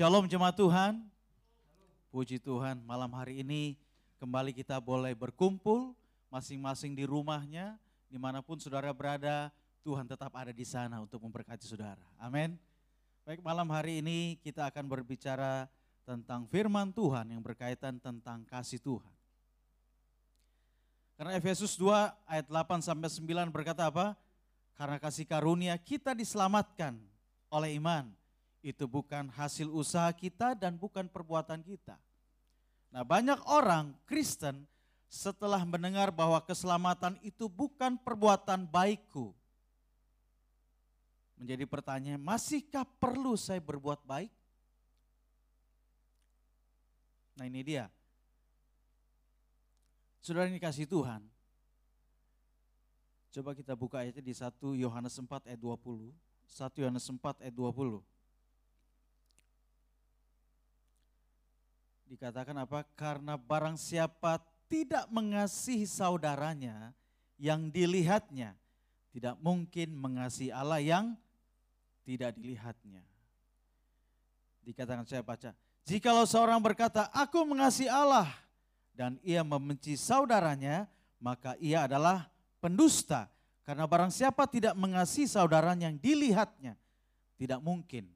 Shalom jemaat Tuhan. Puji Tuhan malam hari ini kembali kita boleh berkumpul masing-masing di rumahnya, di mana pun saudara berada, Tuhan tetap ada di sana untuk memberkati saudara. Amin. Baik malam hari ini kita akan berbicara tentang firman Tuhan yang berkaitan tentang kasih Tuhan. Karena Efesus 2 ayat 8 sampai 9 berkata apa? Karena kasih karunia kita diselamatkan oleh iman. Itu bukan hasil usaha kita dan bukan perbuatan kita. Nah banyak orang Kristen setelah mendengar bahwa keselamatan itu bukan perbuatan baikku. Menjadi pertanyaan, masihkah perlu saya berbuat baik? Nah ini dia. Saudara ini kasih Tuhan, Coba kita buka ayatnya di 1 Yohanes 4 ayat 20. 1 Yohanes 4 ayat 20. Dikatakan apa? Karena barang siapa tidak mengasihi saudaranya yang dilihatnya, tidak mungkin mengasihi Allah yang tidak dilihatnya. Dikatakan saya baca, jikalau seorang berkata, aku mengasihi Allah, dan ia membenci saudaranya, maka ia adalah pendusta. Karena barang siapa tidak mengasihi saudaranya yang dilihatnya, tidak mungkin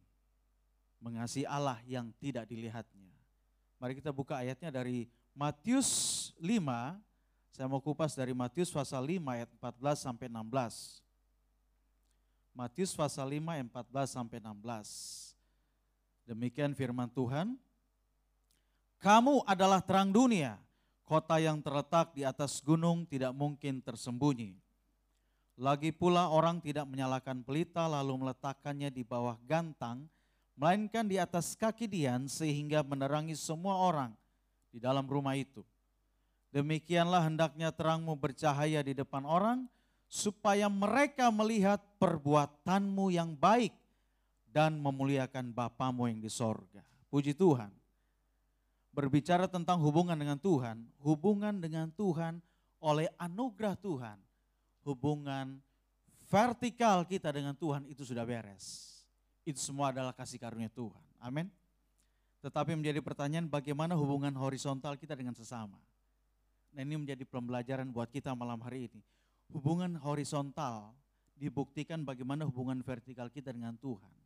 mengasihi Allah yang tidak dilihatnya. Mari kita buka ayatnya dari Matius 5, saya mau kupas dari Matius pasal 5 ayat 14 sampai 16. Matius pasal 5 ayat 14 sampai 16. Demikian firman Tuhan. Kamu adalah terang dunia. Kota yang terletak di atas gunung tidak mungkin tersembunyi. Lagi pula orang tidak menyalakan pelita lalu meletakkannya di bawah gantang, melainkan di atas kaki dian sehingga menerangi semua orang di dalam rumah itu. Demikianlah hendaknya terangmu bercahaya di depan orang, supaya mereka melihat perbuatanmu yang baik dan memuliakan Bapamu yang di sorga. Puji Tuhan berbicara tentang hubungan dengan Tuhan, hubungan dengan Tuhan oleh anugerah Tuhan, hubungan vertikal kita dengan Tuhan itu sudah beres. Itu semua adalah kasih karunia Tuhan. Amin. Tetapi menjadi pertanyaan bagaimana hubungan horizontal kita dengan sesama. Nah ini menjadi pembelajaran buat kita malam hari ini. Hubungan horizontal dibuktikan bagaimana hubungan vertikal kita dengan Tuhan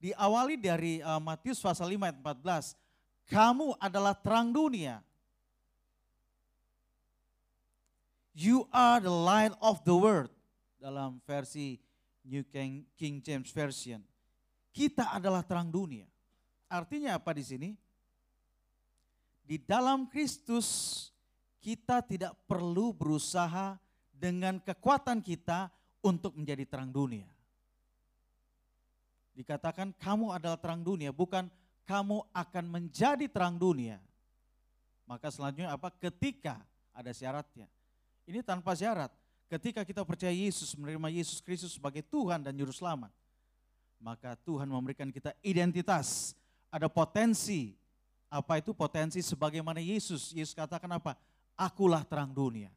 diawali dari uh, Matius pasal 5 ayat 14. Kamu adalah terang dunia. You are the light of the world. Dalam versi New King, King James Version. Kita adalah terang dunia. Artinya apa di sini? Di dalam Kristus kita tidak perlu berusaha dengan kekuatan kita untuk menjadi terang dunia. Dikatakan kamu adalah terang dunia, bukan kamu akan menjadi terang dunia. Maka selanjutnya apa? Ketika ada syaratnya. Ini tanpa syarat. Ketika kita percaya Yesus, menerima Yesus Kristus sebagai Tuhan dan Juru Selamat. Maka Tuhan memberikan kita identitas. Ada potensi. Apa itu potensi sebagaimana Yesus? Yesus katakan apa? Akulah terang dunia.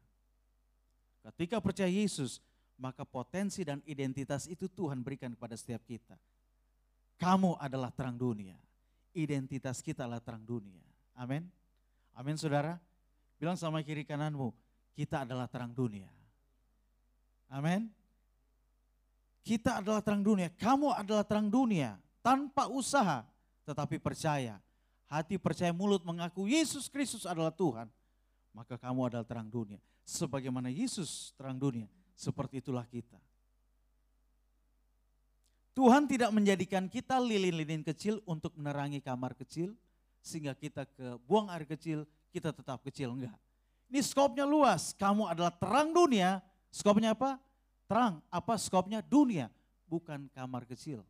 Ketika percaya Yesus, maka potensi dan identitas itu Tuhan berikan kepada setiap kita. Kamu adalah terang dunia. Identitas kita adalah terang dunia. Amin. Amin saudara. Bilang sama kiri kananmu, kita adalah terang dunia. Amin. Kita adalah terang dunia. Kamu adalah terang dunia tanpa usaha, tetapi percaya. Hati percaya mulut mengaku Yesus Kristus adalah Tuhan. Maka kamu adalah terang dunia. Sebagaimana Yesus terang dunia, seperti itulah kita. Tuhan tidak menjadikan kita lilin-lilin kecil untuk menerangi kamar kecil, sehingga kita ke buang air kecil, kita tetap kecil. Enggak. Ini skopnya luas, kamu adalah terang dunia, skopnya apa? Terang, apa skopnya? Dunia, bukan kamar kecil.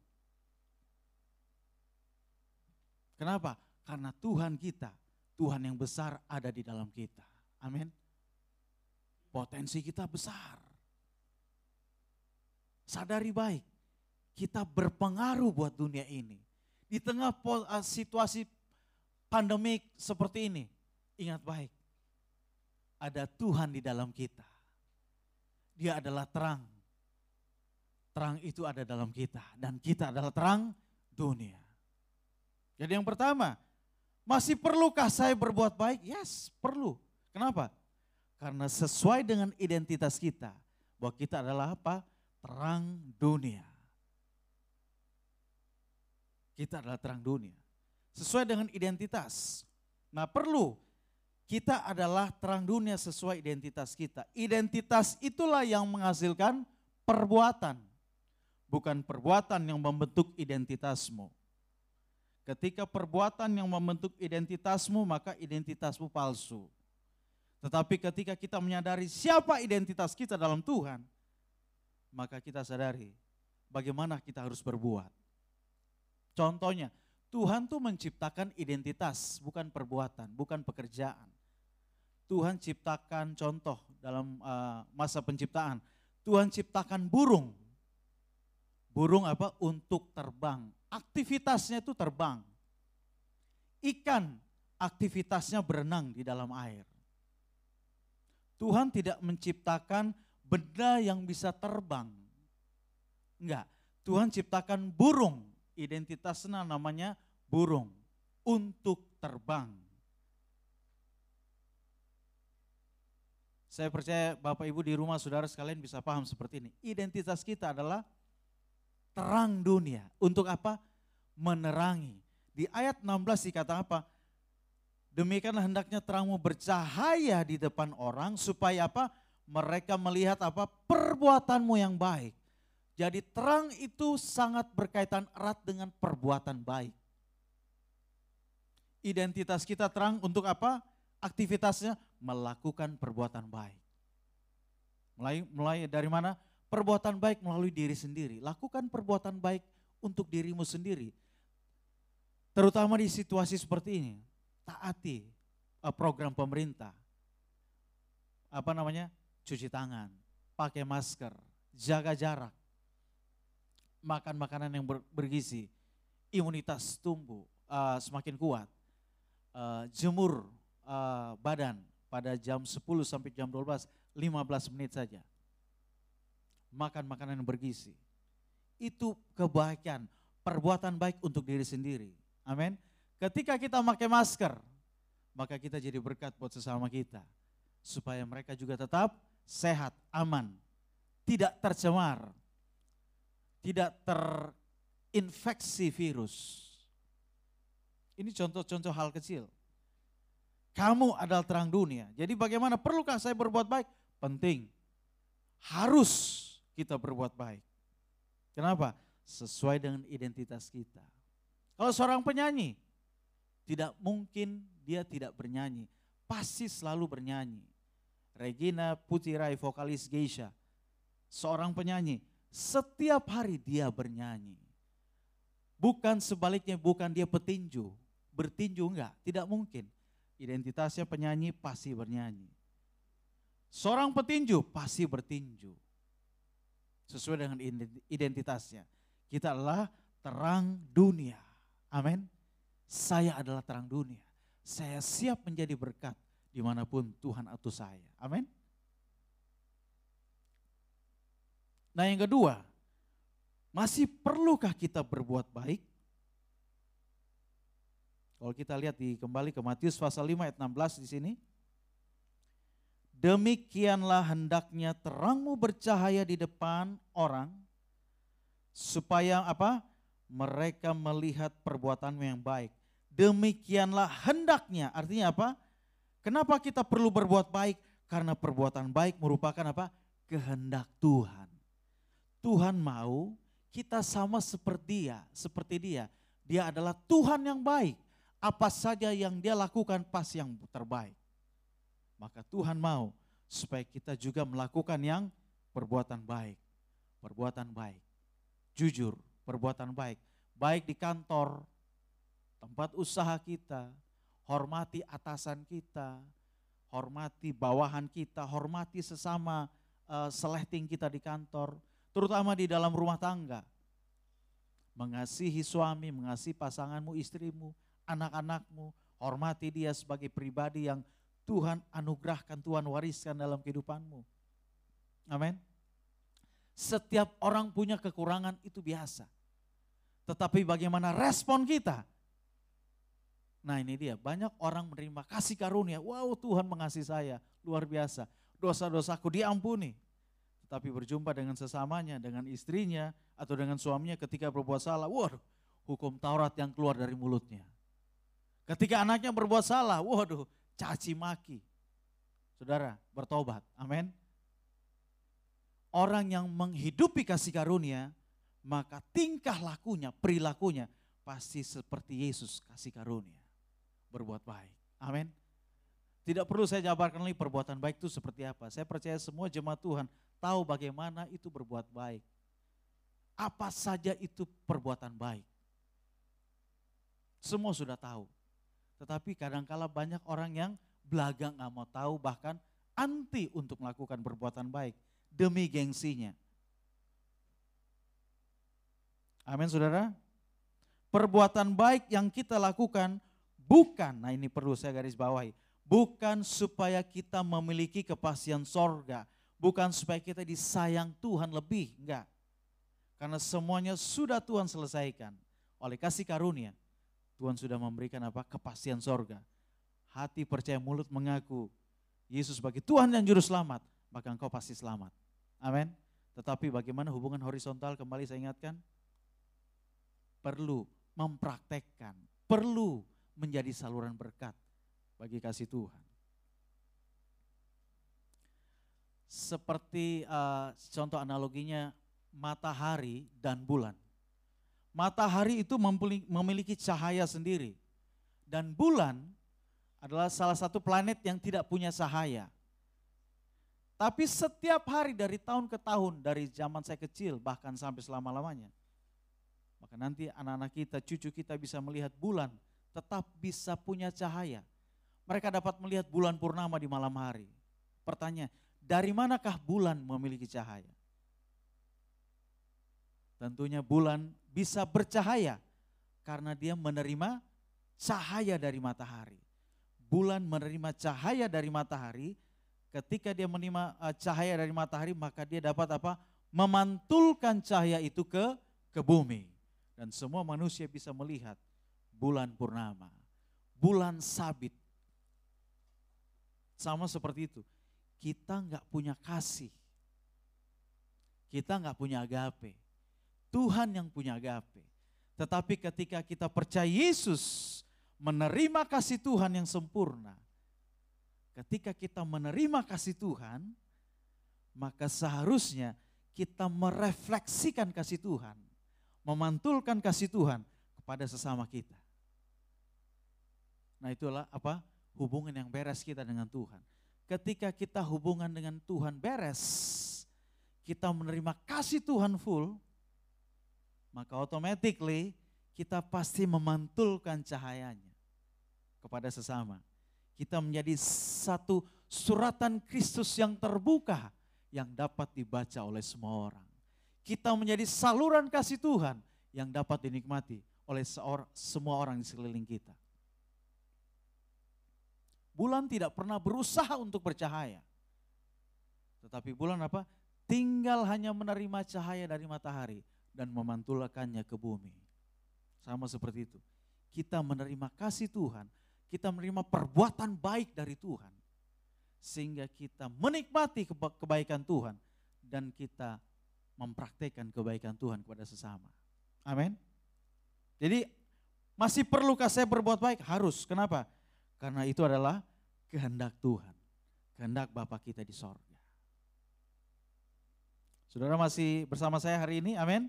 Kenapa? Karena Tuhan kita, Tuhan yang besar ada di dalam kita. Amin. Potensi kita besar. Sadari baik, kita berpengaruh buat dunia ini. Di tengah eh, situasi pandemik seperti ini, ingat baik, ada Tuhan di dalam kita. Dia adalah terang. Terang itu ada dalam kita dan kita adalah terang dunia. Jadi yang pertama, masih perlukah saya berbuat baik? Yes, perlu. Kenapa? Karena sesuai dengan identitas kita, bahwa kita adalah apa? Terang dunia. Kita adalah terang dunia. Sesuai dengan identitas. Nah perlu, kita adalah terang dunia sesuai identitas kita. Identitas itulah yang menghasilkan perbuatan. Bukan perbuatan yang membentuk identitasmu. Ketika perbuatan yang membentuk identitasmu, maka identitasmu palsu. Tetapi ketika kita menyadari siapa identitas kita dalam Tuhan, maka kita sadari bagaimana kita harus berbuat. Contohnya, Tuhan tuh menciptakan identitas, bukan perbuatan, bukan pekerjaan. Tuhan ciptakan contoh dalam uh, masa penciptaan. Tuhan ciptakan burung. Burung apa? Untuk terbang. Aktivitasnya itu terbang. Ikan aktivitasnya berenang di dalam air. Tuhan tidak menciptakan benda yang bisa terbang. Enggak, Tuhan ciptakan burung, identitasnya namanya burung, untuk terbang. Saya percaya Bapak Ibu di rumah saudara sekalian bisa paham seperti ini. Identitas kita adalah terang dunia. Untuk apa? Menerangi. Di ayat 16 dikatakan apa? Demikianlah hendaknya terangmu bercahaya di depan orang supaya apa? Mereka melihat apa? Perbuatanmu yang baik. Jadi terang itu sangat berkaitan erat dengan perbuatan baik. Identitas kita terang untuk apa? Aktivitasnya melakukan perbuatan baik. Mulai, mulai dari mana? Perbuatan baik melalui diri sendiri. Lakukan perbuatan baik untuk dirimu sendiri. Terutama di situasi seperti ini taati eh, program pemerintah. Apa namanya? Cuci tangan, pakai masker, jaga jarak, makan makanan yang bergizi, imunitas tumbuh uh, semakin kuat, uh, jemur uh, badan pada jam 10 sampai jam 12, 15 menit saja. Makan makanan yang bergizi. Itu kebaikan, perbuatan baik untuk diri sendiri. Amin. Ketika kita pakai masker, maka kita jadi berkat buat sesama kita. Supaya mereka juga tetap sehat, aman, tidak tercemar, tidak terinfeksi virus. Ini contoh-contoh hal kecil. Kamu adalah terang dunia. Jadi bagaimana perlukah saya berbuat baik? Penting. Harus kita berbuat baik. Kenapa? Sesuai dengan identitas kita. Kalau seorang penyanyi, tidak mungkin dia tidak bernyanyi. Pasti selalu bernyanyi. Regina Putirai, vokalis Geisha, seorang penyanyi. Setiap hari dia bernyanyi. Bukan sebaliknya, bukan dia petinju. Bertinju enggak, tidak mungkin. Identitasnya penyanyi pasti bernyanyi. Seorang petinju pasti bertinju. Sesuai dengan identitasnya. Kita adalah terang dunia. Amin saya adalah terang dunia. Saya siap menjadi berkat di mana pun Tuhan atau saya. Amin. Nah yang kedua, masih perlukah kita berbuat baik? Kalau kita lihat di kembali ke Matius pasal 5 ayat 16 di sini. Demikianlah hendaknya terangmu bercahaya di depan orang supaya apa? Mereka melihat perbuatanmu yang baik demikianlah hendaknya. Artinya apa? Kenapa kita perlu berbuat baik? Karena perbuatan baik merupakan apa? Kehendak Tuhan. Tuhan mau kita sama seperti dia, seperti dia. Dia adalah Tuhan yang baik. Apa saja yang dia lakukan pas yang terbaik. Maka Tuhan mau supaya kita juga melakukan yang perbuatan baik. Perbuatan baik. Jujur, perbuatan baik. Baik di kantor, tempat usaha kita, hormati atasan kita, hormati bawahan kita, hormati sesama uh, selehting kita di kantor, terutama di dalam rumah tangga. Mengasihi suami, mengasihi pasanganmu, istrimu, anak-anakmu, hormati dia sebagai pribadi yang Tuhan anugerahkan, Tuhan wariskan dalam kehidupanmu. Amin. Setiap orang punya kekurangan itu biasa. Tetapi bagaimana respon kita? Nah ini dia, banyak orang menerima kasih karunia. Wow Tuhan mengasihi saya, luar biasa. Dosa-dosaku diampuni. Tetapi berjumpa dengan sesamanya, dengan istrinya, atau dengan suaminya ketika berbuat salah. Waduh, hukum Taurat yang keluar dari mulutnya. Ketika anaknya berbuat salah, waduh, caci maki. Saudara, bertobat. Amin. Orang yang menghidupi kasih karunia, maka tingkah lakunya, perilakunya pasti seperti Yesus kasih karunia. Berbuat baik. Amin. Tidak perlu saya jabarkan lagi perbuatan baik itu seperti apa. Saya percaya semua jemaat Tuhan tahu bagaimana itu berbuat baik. Apa saja itu perbuatan baik. Semua sudah tahu. Tetapi kadangkala banyak orang yang belaga nggak mau tahu bahkan anti untuk melakukan perbuatan baik demi gengsinya. Amin saudara. Perbuatan baik yang kita lakukan bukan, nah ini perlu saya garis bawahi, bukan supaya kita memiliki kepastian sorga, bukan supaya kita disayang Tuhan lebih, enggak. Karena semuanya sudah Tuhan selesaikan oleh kasih karunia. Tuhan sudah memberikan apa? Kepastian sorga. Hati percaya mulut mengaku Yesus sebagai Tuhan dan Juru Selamat, maka engkau pasti selamat. Amin. Tetapi bagaimana hubungan horizontal kembali saya ingatkan? Perlu mempraktekkan, perlu menjadi saluran berkat bagi kasih Tuhan. Seperti uh, contoh analoginya matahari dan bulan. Matahari itu memiliki cahaya sendiri dan bulan adalah salah satu planet yang tidak punya cahaya. Tapi setiap hari dari tahun ke tahun, dari zaman saya kecil bahkan sampai selama-lamanya, maka nanti anak-anak kita, cucu kita bisa melihat bulan, tetap bisa punya cahaya. Mereka dapat melihat bulan purnama di malam hari. Pertanyaan, dari manakah bulan memiliki cahaya? Tentunya bulan bisa bercahaya karena dia menerima cahaya dari matahari. Bulan menerima cahaya dari matahari, ketika dia menerima eh, cahaya dari matahari maka dia dapat apa? Memantulkan cahaya itu ke ke bumi. Dan semua manusia bisa melihat bulan purnama, bulan sabit. Sama seperti itu. Kita nggak punya kasih. Kita nggak punya agape. Tuhan yang punya agape. Tetapi ketika kita percaya Yesus menerima kasih Tuhan yang sempurna. Ketika kita menerima kasih Tuhan, maka seharusnya kita merefleksikan kasih Tuhan memantulkan kasih Tuhan kepada sesama kita. Nah itulah apa? Hubungan yang beres kita dengan Tuhan. Ketika kita hubungan dengan Tuhan beres, kita menerima kasih Tuhan full, maka automatically kita pasti memantulkan cahayanya kepada sesama. Kita menjadi satu suratan Kristus yang terbuka yang dapat dibaca oleh semua orang kita menjadi saluran kasih Tuhan yang dapat dinikmati oleh seorang, semua orang di sekeliling kita. Bulan tidak pernah berusaha untuk bercahaya. Tetapi bulan apa? Tinggal hanya menerima cahaya dari matahari dan memantulkannya ke bumi. Sama seperti itu. Kita menerima kasih Tuhan, kita menerima perbuatan baik dari Tuhan. Sehingga kita menikmati kebaikan Tuhan dan kita mempraktekkan kebaikan Tuhan kepada sesama. Amin. Jadi masih perlukah saya berbuat baik? Harus. Kenapa? Karena itu adalah kehendak Tuhan. Kehendak Bapa kita di sorga. Saudara masih bersama saya hari ini, amin.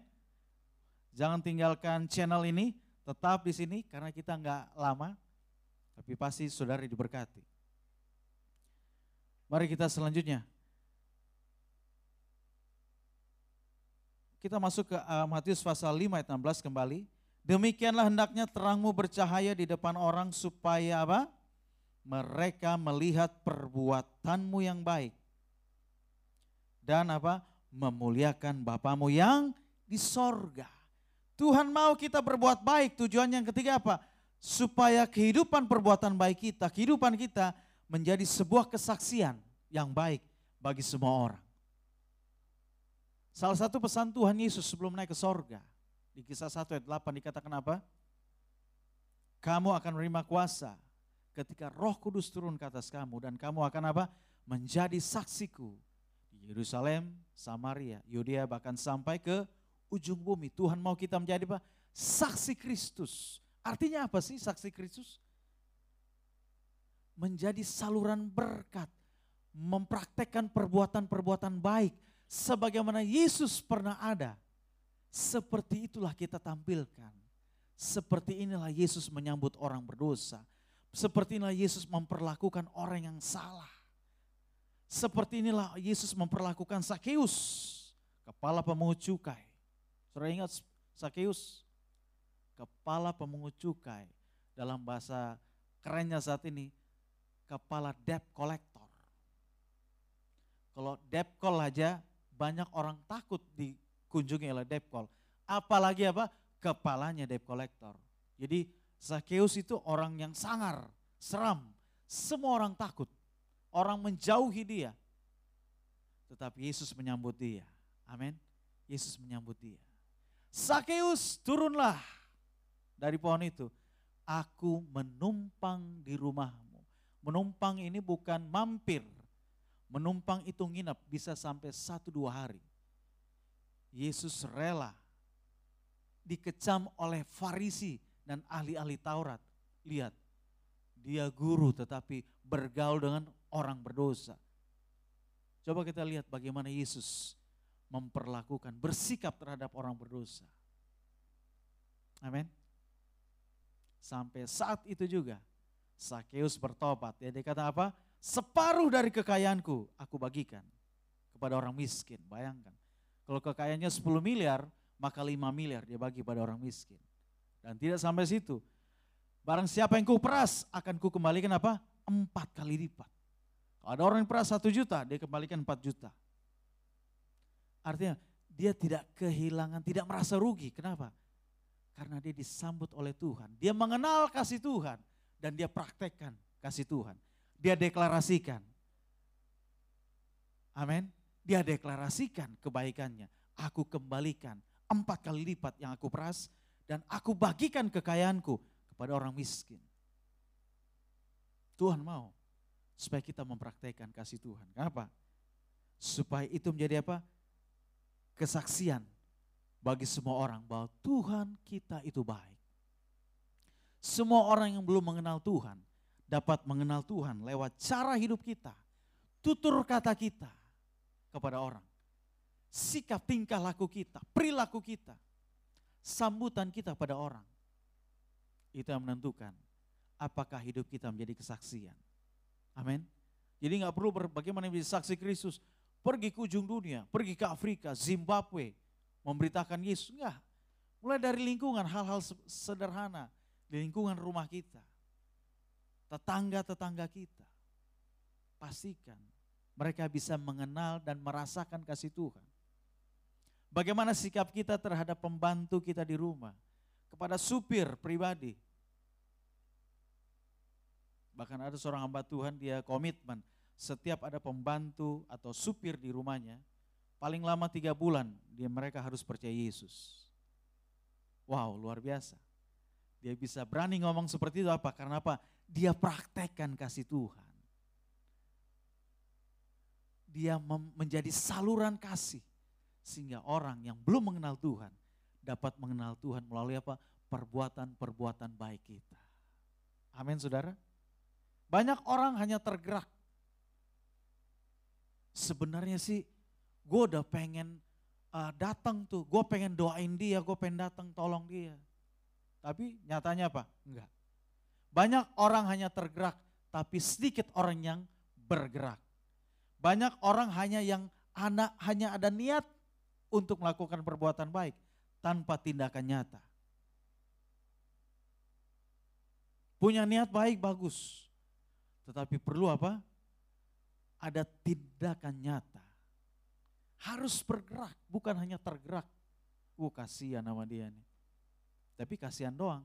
Jangan tinggalkan channel ini, tetap di sini karena kita nggak lama, tapi pasti saudara diberkati. Mari kita selanjutnya Kita masuk ke uh, Matius pasal 5 ayat 16 kembali. Demikianlah hendaknya terangmu bercahaya di depan orang supaya apa? Mereka melihat perbuatanmu yang baik. Dan apa? Memuliakan Bapamu yang di sorga. Tuhan mau kita berbuat baik. Tujuan yang ketiga apa? Supaya kehidupan perbuatan baik kita, kehidupan kita menjadi sebuah kesaksian yang baik bagi semua orang. Salah satu pesan Tuhan Yesus sebelum naik ke sorga. Di kisah 1 ayat 8 dikatakan apa? Kamu akan menerima kuasa ketika roh kudus turun ke atas kamu dan kamu akan apa? Menjadi saksiku di Yerusalem, Samaria, Yudea bahkan sampai ke ujung bumi. Tuhan mau kita menjadi apa? Saksi Kristus. Artinya apa sih saksi Kristus? Menjadi saluran berkat, mempraktekkan perbuatan-perbuatan baik sebagaimana Yesus pernah ada. Seperti itulah kita tampilkan. Seperti inilah Yesus menyambut orang berdosa. Seperti inilah Yesus memperlakukan orang yang salah. Seperti inilah Yesus memperlakukan Sakeus, kepala pemungut cukai. Saudara ingat Sakeus? Kepala pemungut cukai. Dalam bahasa kerennya saat ini, kepala debt collector. Kalau debt call aja banyak orang takut dikunjungi oleh debt call. Apalagi apa? kepalanya debt collector. Jadi Zakheus itu orang yang sangar, seram. Semua orang takut. Orang menjauhi dia. Tetapi Yesus menyambut dia. Amin. Yesus menyambut dia. Zakheus turunlah dari pohon itu. Aku menumpang di rumahmu. Menumpang ini bukan mampir. Menumpang itu nginap bisa sampai satu dua hari. Yesus rela dikecam oleh Farisi dan ahli-ahli Taurat. Lihat, dia guru tetapi bergaul dengan orang berdosa. Coba kita lihat bagaimana Yesus memperlakukan, bersikap terhadap orang berdosa. Amin. Sampai saat itu juga Sakeus bertobat. Ya, dia kata apa? Separuh dari kekayaanku aku bagikan kepada orang miskin. Bayangkan. Kalau kekayaannya 10 miliar, maka 5 miliar dia bagi pada orang miskin. Dan tidak sampai situ. Barang siapa yang ku peras akan ku kembalikan apa? Empat kali lipat. Kalau ada orang yang peras satu juta, dia kembalikan empat juta. Artinya dia tidak kehilangan, tidak merasa rugi. Kenapa? Karena dia disambut oleh Tuhan. Dia mengenal kasih Tuhan dan dia praktekkan kasih Tuhan. Dia deklarasikan. Amin. Dia deklarasikan kebaikannya. Aku kembalikan empat kali lipat yang aku peras dan aku bagikan kekayaanku kepada orang miskin. Tuhan mau supaya kita mempraktekkan kasih Tuhan. Kenapa? Supaya itu menjadi apa? Kesaksian bagi semua orang bahwa Tuhan kita itu baik. Semua orang yang belum mengenal Tuhan dapat mengenal Tuhan lewat cara hidup kita, tutur kata kita kepada orang sikap tingkah laku kita, perilaku kita, sambutan kita pada orang. Itu yang menentukan apakah hidup kita menjadi kesaksian. Amin. Jadi nggak perlu bagaimana menjadi saksi Kristus. Pergi ke ujung dunia, pergi ke Afrika, Zimbabwe, memberitakan Yesus. Enggak. Mulai dari lingkungan, hal-hal sederhana di lingkungan rumah kita. Tetangga-tetangga kita. Pastikan mereka bisa mengenal dan merasakan kasih Tuhan. Bagaimana sikap kita terhadap pembantu kita di rumah, kepada supir pribadi. Bahkan ada seorang hamba Tuhan dia komitmen setiap ada pembantu atau supir di rumahnya, paling lama tiga bulan dia mereka harus percaya Yesus. Wow, luar biasa. Dia bisa berani ngomong seperti itu apa? Karena apa? Dia praktekkan kasih Tuhan. Dia menjadi saluran kasih sehingga orang yang belum mengenal Tuhan dapat mengenal Tuhan melalui apa? Perbuatan-perbuatan baik kita. Amin saudara. Banyak orang hanya tergerak. Sebenarnya sih gue udah pengen uh, datang tuh, gue pengen doain dia, gue pengen datang tolong dia. Tapi nyatanya apa? Enggak. Banyak orang hanya tergerak, tapi sedikit orang yang bergerak. Banyak orang hanya yang anak hanya ada niat untuk melakukan perbuatan baik tanpa tindakan nyata. Punya niat baik bagus, tetapi perlu apa? Ada tindakan nyata. Harus bergerak, bukan hanya tergerak. Uh kasihan nama dia nih. Tapi kasihan doang.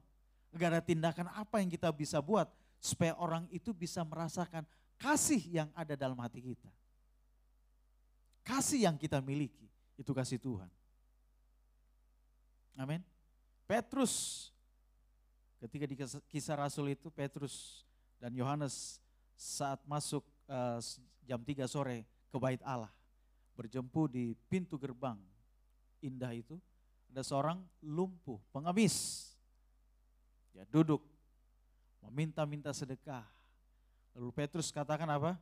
Gak ada tindakan apa yang kita bisa buat supaya orang itu bisa merasakan kasih yang ada dalam hati kita. Kasih yang kita miliki. Itu kasih Tuhan. Amin. Petrus Ketika di kisah Rasul itu Petrus dan Yohanes saat masuk uh, jam 3 sore ke bait Allah, berjempu di pintu gerbang indah itu, ada seorang lumpuh, pengemis. Dia duduk, meminta-minta sedekah. Lalu Petrus katakan apa?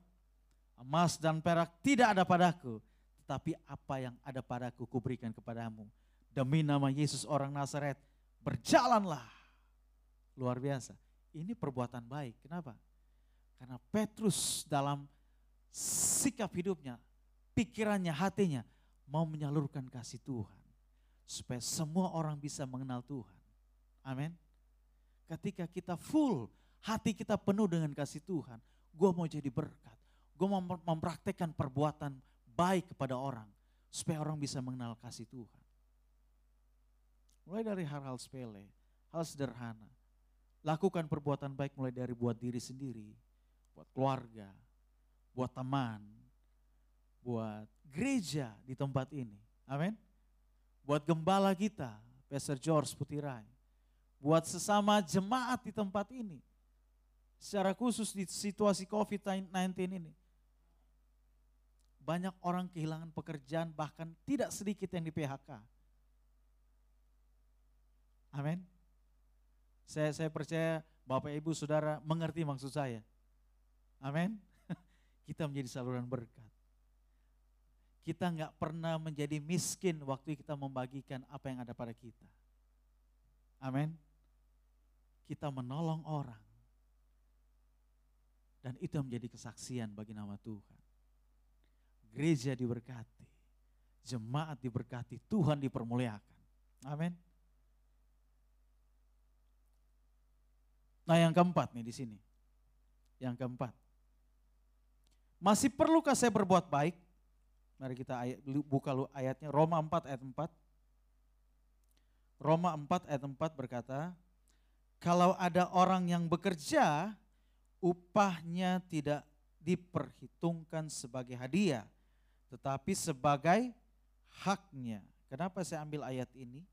Emas dan perak tidak ada padaku, tetapi apa yang ada padaku kuberikan kepadamu. Demi nama Yesus orang Nazaret, berjalanlah. Luar biasa. Ini perbuatan baik. Kenapa? Karena Petrus dalam sikap hidupnya, pikirannya, hatinya mau menyalurkan kasih Tuhan. Supaya semua orang bisa mengenal Tuhan. Amin. Ketika kita full, hati kita penuh dengan kasih Tuhan. Gue mau jadi berkat. Gue mau mempraktekkan perbuatan baik kepada orang. Supaya orang bisa mengenal kasih Tuhan. Mulai dari hal-hal sepele, hal sederhana. Lakukan perbuatan baik mulai dari buat diri sendiri, buat keluarga, buat teman, buat gereja di tempat ini. Amin. Buat gembala kita, Pastor George Putirai. Buat sesama jemaat di tempat ini. Secara khusus di situasi COVID-19 ini. Banyak orang kehilangan pekerjaan bahkan tidak sedikit yang di PHK. Amin. Saya, saya percaya Bapak Ibu Saudara mengerti maksud saya. Amin. Kita menjadi saluran berkat. Kita nggak pernah menjadi miskin waktu kita membagikan apa yang ada pada kita. Amin. Kita menolong orang. Dan itu menjadi kesaksian bagi nama Tuhan. Gereja diberkati. Jemaat diberkati. Tuhan dipermuliakan. Amin. Nah yang keempat nih di sini. Yang keempat. Masih perlukah saya berbuat baik? Mari kita ayat, buka ayatnya Roma 4 ayat 4. Roma 4 ayat 4 berkata, kalau ada orang yang bekerja, upahnya tidak diperhitungkan sebagai hadiah, tetapi sebagai haknya. Kenapa saya ambil ayat ini?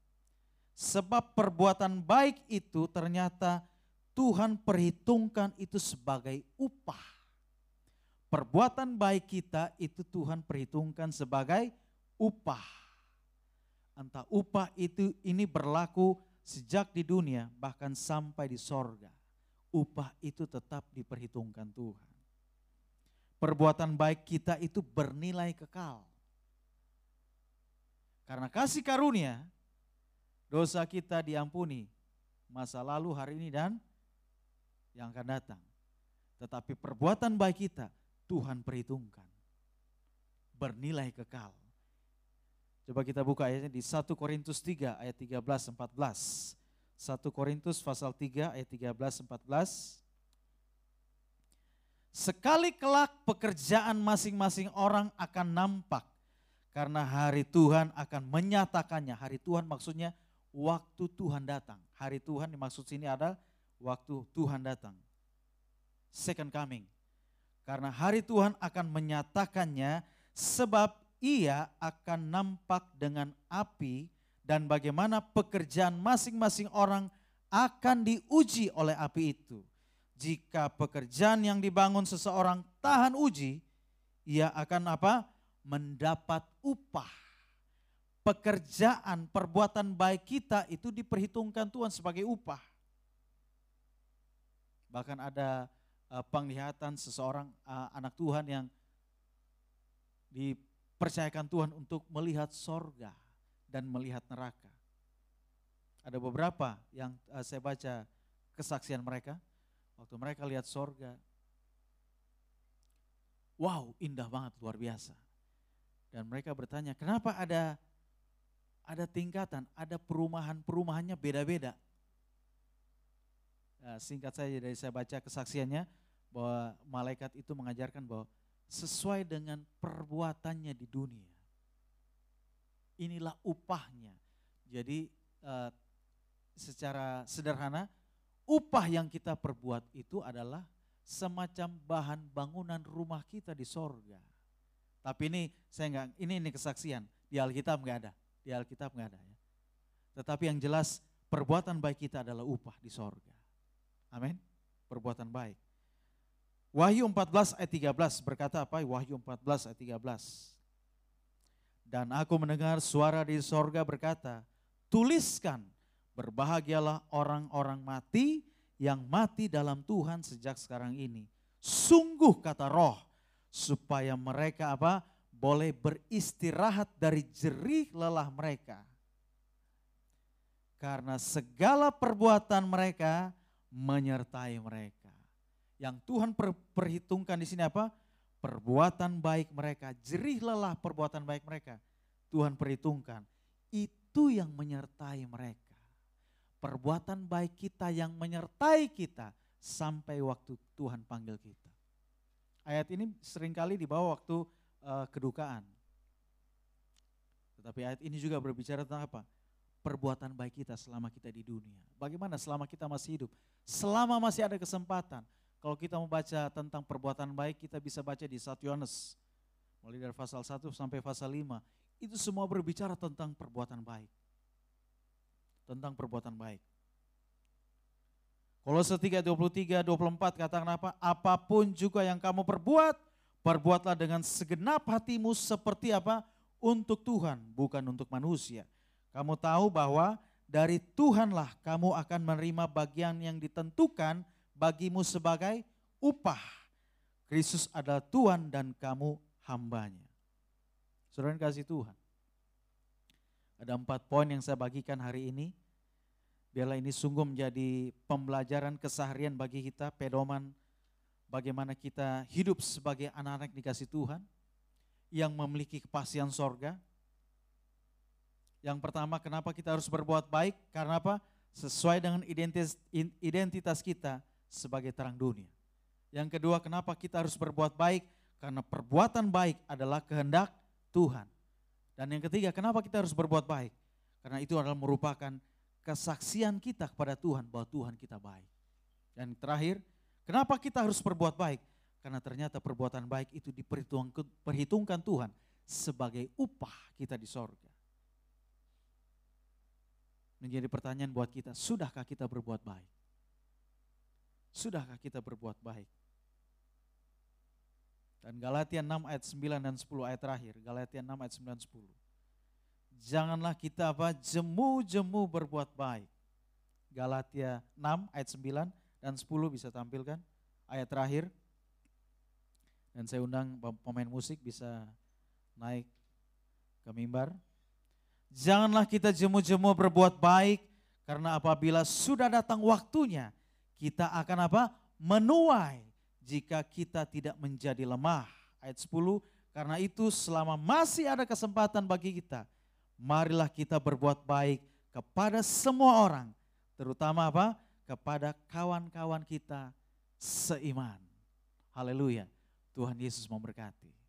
Sebab perbuatan baik itu ternyata Tuhan perhitungkan itu sebagai upah. Perbuatan baik kita itu Tuhan perhitungkan sebagai upah. Entah upah itu ini berlaku sejak di dunia bahkan sampai di sorga. Upah itu tetap diperhitungkan Tuhan. Perbuatan baik kita itu bernilai kekal. Karena kasih karunia, dosa kita diampuni masa lalu, hari ini, dan yang akan datang. Tetapi perbuatan baik kita Tuhan perhitungkan. Bernilai kekal. Coba kita buka ayatnya di 1 Korintus 3 ayat 13 14. 1 Korintus pasal 3 ayat 13 14. Sekali kelak pekerjaan masing-masing orang akan nampak karena hari Tuhan akan menyatakannya. Hari Tuhan maksudnya waktu Tuhan datang. Hari Tuhan dimaksud sini adalah waktu Tuhan datang. Second coming. Karena hari Tuhan akan menyatakannya sebab ia akan nampak dengan api dan bagaimana pekerjaan masing-masing orang akan diuji oleh api itu. Jika pekerjaan yang dibangun seseorang tahan uji, ia akan apa? Mendapat upah. Pekerjaan, perbuatan baik kita itu diperhitungkan Tuhan sebagai upah. Bahkan ada uh, penglihatan seseorang uh, anak Tuhan yang dipercayakan Tuhan untuk melihat sorga dan melihat neraka. Ada beberapa yang uh, saya baca kesaksian mereka, waktu mereka lihat sorga, wow indah banget, luar biasa. Dan mereka bertanya, kenapa ada ada tingkatan, ada perumahan-perumahannya beda-beda. Nah, singkat saja dari saya baca kesaksiannya bahwa malaikat itu mengajarkan bahwa sesuai dengan perbuatannya di dunia. Inilah upahnya. Jadi uh, secara sederhana upah yang kita perbuat itu adalah semacam bahan bangunan rumah kita di sorga. Tapi ini saya enggak, ini ini kesaksian di Alkitab enggak ada, di Alkitab enggak ada ya. Tetapi yang jelas perbuatan baik kita adalah upah di sorga. Amin. Perbuatan baik. Wahyu 14 ayat 13 berkata apa? Wahyu 14 ayat 13. Dan aku mendengar suara di sorga berkata, tuliskan, berbahagialah orang-orang mati yang mati dalam Tuhan sejak sekarang ini. Sungguh kata roh, supaya mereka apa? Boleh beristirahat dari jerih lelah mereka. Karena segala perbuatan mereka menyertai mereka. Yang Tuhan per, perhitungkan di sini apa? perbuatan baik mereka, jerih lelah perbuatan baik mereka. Tuhan perhitungkan, itu yang menyertai mereka. Perbuatan baik kita yang menyertai kita sampai waktu Tuhan panggil kita. Ayat ini sering kali dibawa waktu uh, kedukaan. Tetapi ayat ini juga berbicara tentang apa? Perbuatan baik kita selama kita di dunia. Bagaimana selama kita masih hidup? Selama masih ada kesempatan kalau kita membaca tentang perbuatan baik, kita bisa baca di 1 Yohanes. Mulai dari pasal 1 sampai pasal 5. Itu semua berbicara tentang perbuatan baik. Tentang perbuatan baik. Kolose 3, 23, 24 katakan apa? Apa pun juga yang kamu perbuat, perbuatlah dengan segenap hatimu seperti apa? Untuk Tuhan, bukan untuk manusia. Kamu tahu bahwa dari Tuhanlah kamu akan menerima bagian yang ditentukan bagimu sebagai upah. Kristus adalah Tuhan dan kamu hambanya. Saudara kasih Tuhan. Ada empat poin yang saya bagikan hari ini. Biarlah ini sungguh menjadi pembelajaran keseharian bagi kita, pedoman bagaimana kita hidup sebagai anak-anak dikasih Tuhan yang memiliki kepastian sorga. Yang pertama, kenapa kita harus berbuat baik? Karena apa? Sesuai dengan identitas, identitas kita, sebagai terang dunia. Yang kedua, kenapa kita harus berbuat baik? Karena perbuatan baik adalah kehendak Tuhan. Dan yang ketiga, kenapa kita harus berbuat baik? Karena itu adalah merupakan kesaksian kita kepada Tuhan bahwa Tuhan kita baik. Dan terakhir, kenapa kita harus berbuat baik? Karena ternyata perbuatan baik itu diperhitungkan Tuhan sebagai upah kita di sorga. Menjadi pertanyaan buat kita, sudahkah kita berbuat baik? Sudahkah kita berbuat baik? Dan Galatia 6 ayat 9 dan 10 ayat terakhir. Galatia 6 ayat 9 dan 10. Janganlah kita apa? Jemu-jemu berbuat baik. Galatia 6 ayat 9 dan 10 bisa tampilkan. Ayat terakhir. Dan saya undang pemain musik bisa naik ke mimbar. Janganlah kita jemu-jemu berbuat baik karena apabila sudah datang waktunya kita akan apa? Menuai jika kita tidak menjadi lemah. Ayat 10, karena itu selama masih ada kesempatan bagi kita, marilah kita berbuat baik kepada semua orang, terutama apa? Kepada kawan-kawan kita seiman. Haleluya. Tuhan Yesus memberkati.